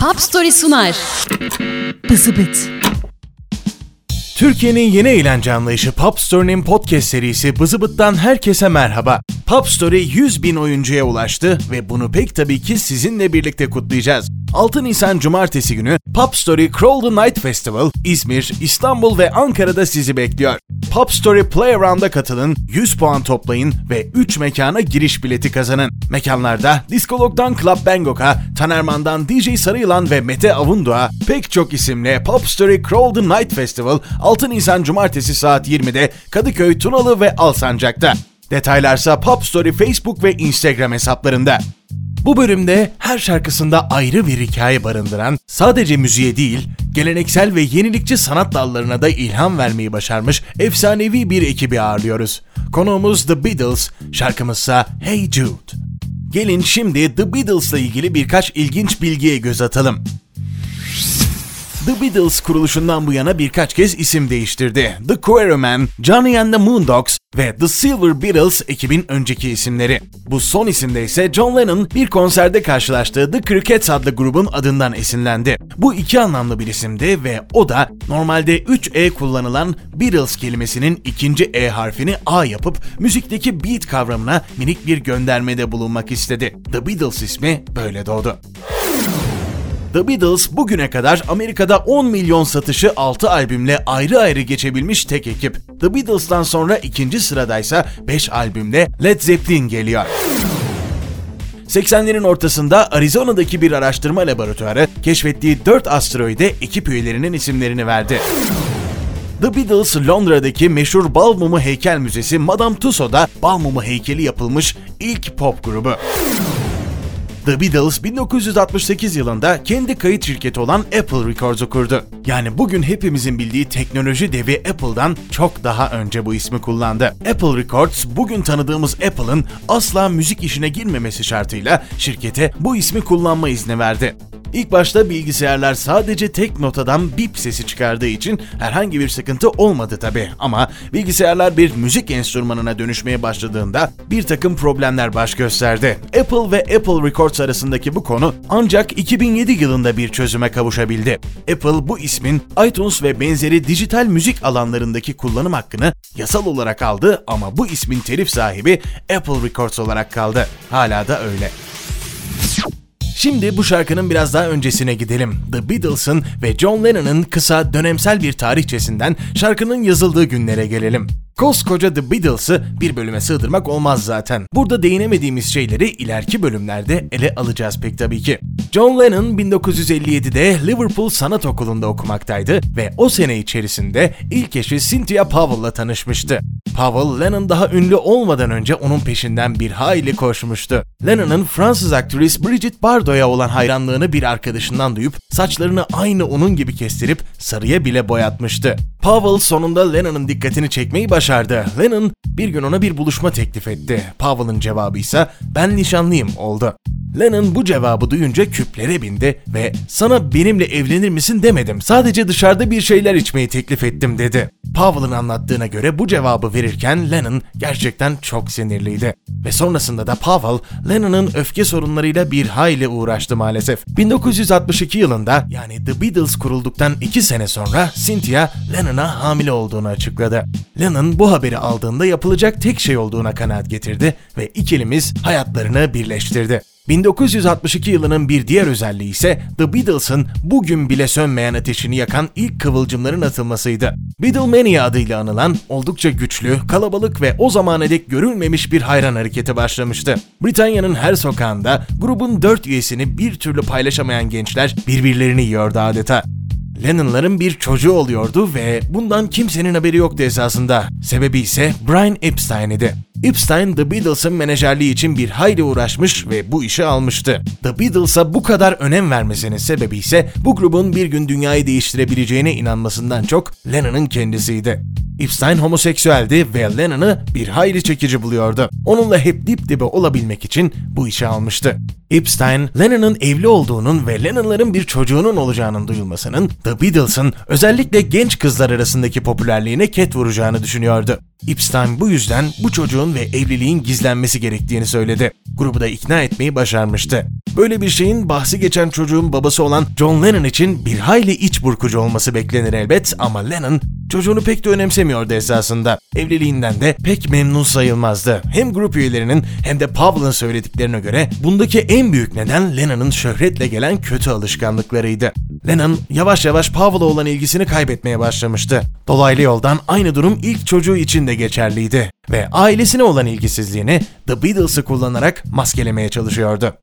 Pop Story sunar. Bızıbıt. Türkiye'nin yeni eğlence anlayışı Pop Story'nin podcast serisi Bızıbıt'tan herkese merhaba. Pop Story 100 bin oyuncuya ulaştı ve bunu pek tabii ki sizinle birlikte kutlayacağız. 6 Nisan Cumartesi günü Pop Story Crawl the Night Festival İzmir, İstanbul ve Ankara'da sizi bekliyor. Pop Story Playaround'a katılın, 100 puan toplayın ve 3 mekana giriş bileti kazanın. Mekanlarda Diskolog'dan Club Bangkok'a, Tanerman'dan DJ Sarıyılan ve Mete Avundu'a pek çok isimle Pop Story Crawl the Night Festival 6 Nisan Cumartesi saat 20'de Kadıköy, Tunalı ve Alsancak'ta. Detaylarsa Pop Story Facebook ve Instagram hesaplarında. Bu bölümde her şarkısında ayrı bir hikaye barındıran, sadece müziğe değil, geleneksel ve yenilikçi sanat dallarına da ilham vermeyi başarmış efsanevi bir ekibi ağırlıyoruz. Konuğumuz The Beatles, şarkımızsa Hey Jude. Gelin şimdi The Beatles'la ilgili birkaç ilginç bilgiye göz atalım. The Beatles kuruluşundan bu yana birkaç kez isim değiştirdi. The Quarrymen, Johnny and the Moondogs ve The Silver Beatles ekibin önceki isimleri. Bu son isimde ise John Lennon bir konserde karşılaştığı The Crickets adlı grubun adından esinlendi. Bu iki anlamlı bir isimdi ve o da normalde 3E kullanılan Beatles kelimesinin ikinci E harfini A yapıp müzikteki beat kavramına minik bir göndermede bulunmak istedi. The Beatles ismi böyle doğdu. The Beatles bugüne kadar Amerika'da 10 milyon satışı 6 albümle ayrı ayrı geçebilmiş tek ekip. The Beatles'tan sonra ikinci sıradaysa 5 albümle Led Zeppelin geliyor. 80'lerin ortasında Arizona'daki bir araştırma laboratuvarı keşfettiği 4 asteroide ekip üyelerinin isimlerini verdi. The Beatles Londra'daki meşhur bal mumu heykel müzesi Madame Tussauds'da bal mumu heykeli yapılmış ilk pop grubu. The Beatles 1968 yılında kendi kayıt şirketi olan Apple Records'u kurdu. Yani bugün hepimizin bildiği teknoloji devi Apple'dan çok daha önce bu ismi kullandı. Apple Records bugün tanıdığımız Apple'ın asla müzik işine girmemesi şartıyla şirkete bu ismi kullanma izni verdi. İlk başta bilgisayarlar sadece tek notadan bip sesi çıkardığı için herhangi bir sıkıntı olmadı tabi. Ama bilgisayarlar bir müzik enstrümanına dönüşmeye başladığında bir takım problemler baş gösterdi. Apple ve Apple Records arasındaki bu konu ancak 2007 yılında bir çözüme kavuşabildi. Apple bu ismin iTunes ve benzeri dijital müzik alanlarındaki kullanım hakkını yasal olarak aldı ama bu ismin telif sahibi Apple Records olarak kaldı. Hala da öyle. Şimdi bu şarkının biraz daha öncesine gidelim. The Beatles'ın ve John Lennon'ın kısa dönemsel bir tarihçesinden şarkının yazıldığı günlere gelelim. Koskoca The Beatles'ı bir bölüme sığdırmak olmaz zaten. Burada değinemediğimiz şeyleri ileriki bölümlerde ele alacağız pek tabii ki. John Lennon 1957'de Liverpool Sanat Okulu'nda okumaktaydı ve o sene içerisinde ilk eşi Cynthia Powell'la tanışmıştı. Powell, Lennon daha ünlü olmadan önce onun peşinden bir hayli koşmuştu. Lennon'ın Fransız aktris Brigitte Bardot'a olan hayranlığını bir arkadaşından duyup saçlarını aynı onun gibi kestirip sarıya bile boyatmıştı. Powell sonunda Lennon'ın dikkatini çekmeyi başardı. Lennon bir gün ona bir buluşma teklif etti. Powell'ın cevabı ise ben nişanlıyım oldu. Lennon bu cevabı duyunca küplere bindi ve sana benimle evlenir misin demedim. Sadece dışarıda bir şeyler içmeyi teklif ettim dedi. Powell'ın anlattığına göre bu cevabı verirken Lennon gerçekten çok sinirliydi. Ve sonrasında da Powell, Lennon'ın öfke sorunlarıyla bir hayli uğraştı maalesef. 1962 yılında yani The Beatles kurulduktan 2 sene sonra Cynthia Lennon'a hamile olduğunu açıkladı. Lennon bu haberi aldığında yapılacak tek şey olduğuna kanaat getirdi ve ikilimiz hayatlarını birleştirdi. 1962 yılının bir diğer özelliği ise The Beatles'ın bugün bile sönmeyen ateşini yakan ilk kıvılcımların atılmasıydı. Beatlemania adıyla anılan oldukça güçlü, kalabalık ve o zamana dek görülmemiş bir hayran hareketi başlamıştı. Britanya'nın her sokağında grubun dört üyesini bir türlü paylaşamayan gençler birbirlerini yiyordu adeta. Lennon'ların bir çocuğu oluyordu ve bundan kimsenin haberi yoktu esasında. Sebebi ise Brian Epstein idi. Epstein, The Beatles'ın menajerliği için bir hayli uğraşmış ve bu işi almıştı. The Beatles'a bu kadar önem vermesinin sebebi ise bu grubun bir gün dünyayı değiştirebileceğine inanmasından çok Lennon'ın kendisiydi. Epstein homoseksüeldi ve Lennon'ı bir hayli çekici buluyordu. Onunla hep dip dibe olabilmek için bu işe almıştı. Epstein, Lennon'ın evli olduğunun ve Lennon'ların bir çocuğunun olacağının duyulmasının The Beatles'ın özellikle genç kızlar arasındaki popülerliğine ket vuracağını düşünüyordu. Epstein bu yüzden bu çocuğun ve evliliğin gizlenmesi gerektiğini söyledi. Grubu da ikna etmeyi başarmıştı. Böyle bir şeyin bahsi geçen çocuğun babası olan John Lennon için bir hayli iç burkucu olması beklenir elbet ama Lennon çocuğunu pek de önemsemiyordu esasında. Evliliğinden de pek memnun sayılmazdı. Hem grup üyelerinin hem de Pavl'ın söylediklerine göre bundaki en büyük neden Lennon'ın şöhretle gelen kötü alışkanlıklarıydı. Lennon yavaş yavaş Pavl'a olan ilgisini kaybetmeye başlamıştı. Dolaylı yoldan aynı durum ilk çocuğu için de geçerliydi ve ailesine olan ilgisizliğini The Beatles'ı kullanarak maskelemeye çalışıyordu.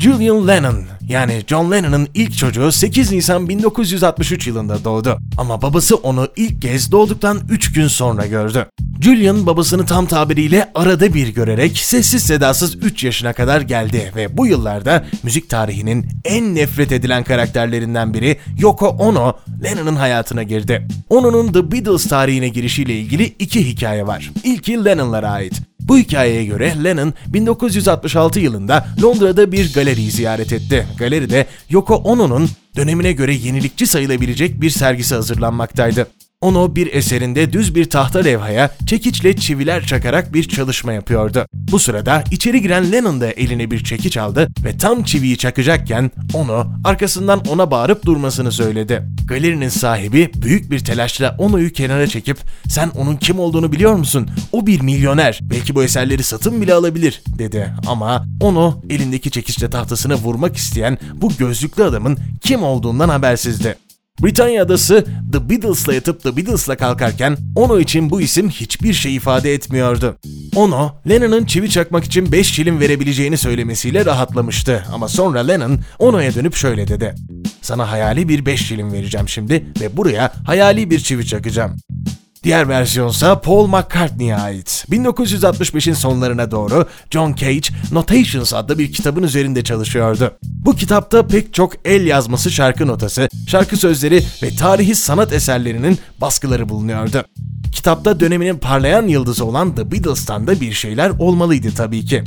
Julian Lennon yani John Lennon'ın ilk çocuğu 8 Nisan 1963 yılında doğdu. Ama babası onu ilk kez doğduktan 3 gün sonra gördü. Julian babasını tam tabiriyle arada bir görerek sessiz sedasız 3 yaşına kadar geldi ve bu yıllarda müzik tarihinin en nefret edilen karakterlerinden biri Yoko Ono, Lennon'ın hayatına girdi. Ono'nun The Beatles tarihine girişiyle ilgili iki hikaye var. İlki Lennon'lara ait. Bu hikayeye göre Lennon 1966 yılında Londra'da bir galeriyi ziyaret etti. Galeride Yoko Ono'nun dönemine göre yenilikçi sayılabilecek bir sergisi hazırlanmaktaydı. Ono bir eserinde düz bir tahta levhaya çekiçle çiviler çakarak bir çalışma yapıyordu. Bu sırada içeri giren Lennon da eline bir çekiç aldı ve tam çiviyi çakacakken Ono arkasından ona bağırıp durmasını söyledi. Galerinin sahibi büyük bir telaşla Ono'yu kenara çekip sen onun kim olduğunu biliyor musun? O bir milyoner. Belki bu eserleri satın bile alabilir dedi. Ama Ono elindeki çekiçle tahtasını vurmak isteyen bu gözlüklü adamın kim olduğundan habersizdi. Britanya adası The Beatles'la yatıp The Beatles'la kalkarken Ono için bu isim hiçbir şey ifade etmiyordu. Ono, Lennon'ın çivi çakmak için 5 şilin verebileceğini söylemesiyle rahatlamıştı ama sonra Lennon Ono'ya dönüp şöyle dedi. Sana hayali bir 5 şilin vereceğim şimdi ve buraya hayali bir çivi çakacağım. Diğer versiyonsa Paul McCartney'e ait. 1965'in sonlarına doğru John Cage Notations adlı bir kitabın üzerinde çalışıyordu. Bu kitapta pek çok el yazması şarkı notası, şarkı sözleri ve tarihi sanat eserlerinin baskıları bulunuyordu. Kitapta döneminin parlayan yıldızı olan The Beatles'tan da bir şeyler olmalıydı tabii ki.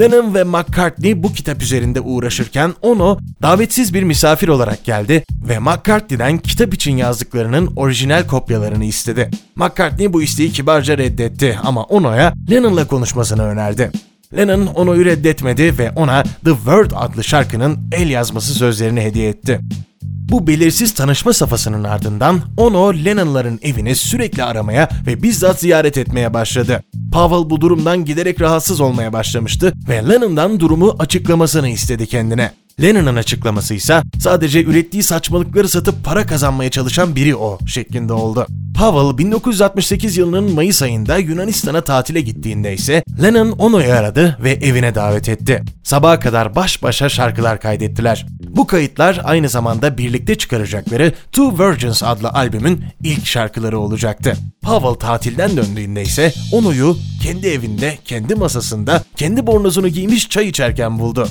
Lennon ve McCartney bu kitap üzerinde uğraşırken onu davetsiz bir misafir olarak geldi ve McCartney'den kitap için yazdıklarının orijinal kopyalarını istedi. McCartney bu isteği kibarca reddetti ama Ono'ya Lennon'la konuşmasını önerdi. Lennon onu reddetmedi ve ona The Word adlı şarkının el yazması sözlerini hediye etti. Bu belirsiz tanışma safhasının ardından Ono Lennon'ların evini sürekli aramaya ve bizzat ziyaret etmeye başladı. Pavel bu durumdan giderek rahatsız olmaya başlamıştı ve Lennon'dan durumu açıklamasını istedi kendine. Lennon'ın açıklaması ise sadece ürettiği saçmalıkları satıp para kazanmaya çalışan biri o şeklinde oldu. Pavel 1968 yılının Mayıs ayında Yunanistan'a tatile gittiğinde ise Lennon Ono'yu aradı ve evine davet etti. Sabaha kadar baş başa şarkılar kaydettiler. Bu kayıtlar aynı zamanda birlikte çıkaracakları Two Virgins adlı albümün ilk şarkıları olacaktı. Pavel tatilden döndüğünde ise Ono'yu kendi evinde, kendi masasında, kendi bornozunu giymiş çay içerken buldu.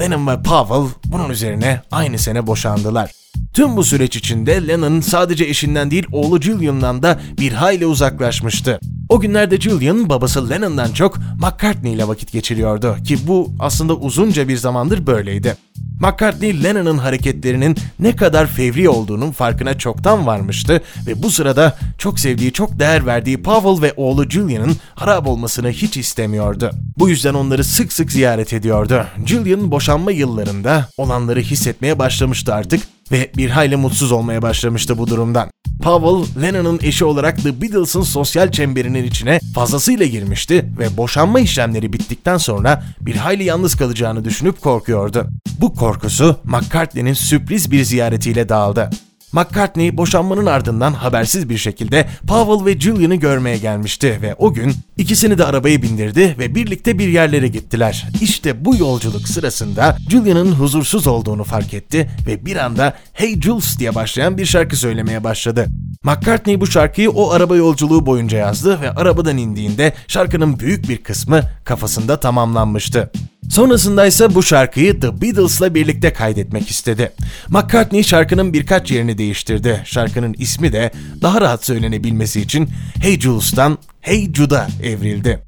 Lennon ve Pavel bunun üzerine aynı sene boşandılar. Tüm bu süreç içinde Lennon sadece eşinden değil oğlu Julian'dan da bir hayli uzaklaşmıştı. O günlerde Julian babası Lennon'dan çok McCartney ile vakit geçiriyordu ki bu aslında uzunca bir zamandır böyleydi. McCartney Lennon'ın hareketlerinin ne kadar fevri olduğunun farkına çoktan varmıştı ve bu sırada çok sevdiği, çok değer verdiği Pavel ve oğlu Julian'ın harap olmasını hiç istemiyordu. Bu yüzden onları sık sık ziyaret ediyordu. Julian boşanma yıllarında olanları hissetmeye başlamıştı artık ve bir hayli mutsuz olmaya başlamıştı bu durumdan. Powell, Lennon'ın eşi olarak The Beatles'ın sosyal çemberinin içine fazlasıyla girmişti ve boşanma işlemleri bittikten sonra bir hayli yalnız kalacağını düşünüp korkuyordu. Bu korkusu McCartney'nin sürpriz bir ziyaretiyle dağıldı. McCartney boşanmanın ardından habersiz bir şekilde Powell ve Julian'ı görmeye gelmişti ve o gün ikisini de arabaya bindirdi ve birlikte bir yerlere gittiler. İşte bu yolculuk sırasında Julian'ın huzursuz olduğunu fark etti ve bir anda Hey Jules diye başlayan bir şarkı söylemeye başladı. McCartney bu şarkıyı o araba yolculuğu boyunca yazdı ve arabadan indiğinde şarkının büyük bir kısmı kafasında tamamlanmıştı. Sonrasında ise bu şarkıyı The Beatles'la birlikte kaydetmek istedi. McCartney şarkının birkaç yerini değiştirdi. Şarkının ismi de daha rahat söylenebilmesi için Hey Jules'tan Hey Jude'a evrildi.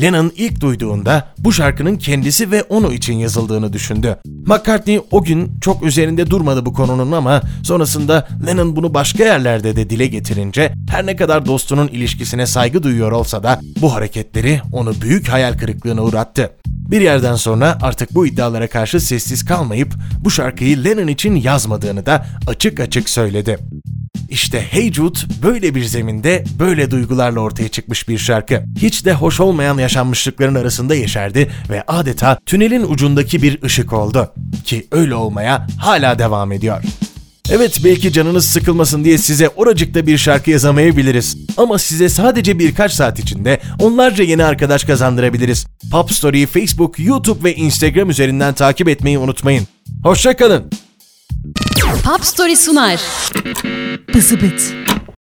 Lennon ilk duyduğunda bu şarkının kendisi ve onu için yazıldığını düşündü. McCartney o gün çok üzerinde durmadı bu konunun ama sonrasında Lennon bunu başka yerlerde de dile getirince her ne kadar dostunun ilişkisine saygı duyuyor olsa da bu hareketleri onu büyük hayal kırıklığına uğrattı. Bir yerden sonra artık bu iddialara karşı sessiz kalmayıp bu şarkıyı Lennon için yazmadığını da açık açık söyledi. İşte Hey Jude böyle bir zeminde böyle duygularla ortaya çıkmış bir şarkı. Hiç de hoş olmayan yaşanmışlıkların arasında yeşerdi ve adeta tünelin ucundaki bir ışık oldu. Ki öyle olmaya hala devam ediyor. Evet belki canınız sıkılmasın diye size oracıkta bir şarkı yazamayabiliriz. Ama size sadece birkaç saat içinde onlarca yeni arkadaş kazandırabiliriz. Pop Story'yi Facebook, YouTube ve Instagram üzerinden takip etmeyi unutmayın. Hoşçakalın. Pop Story sunar. Bızıbıt.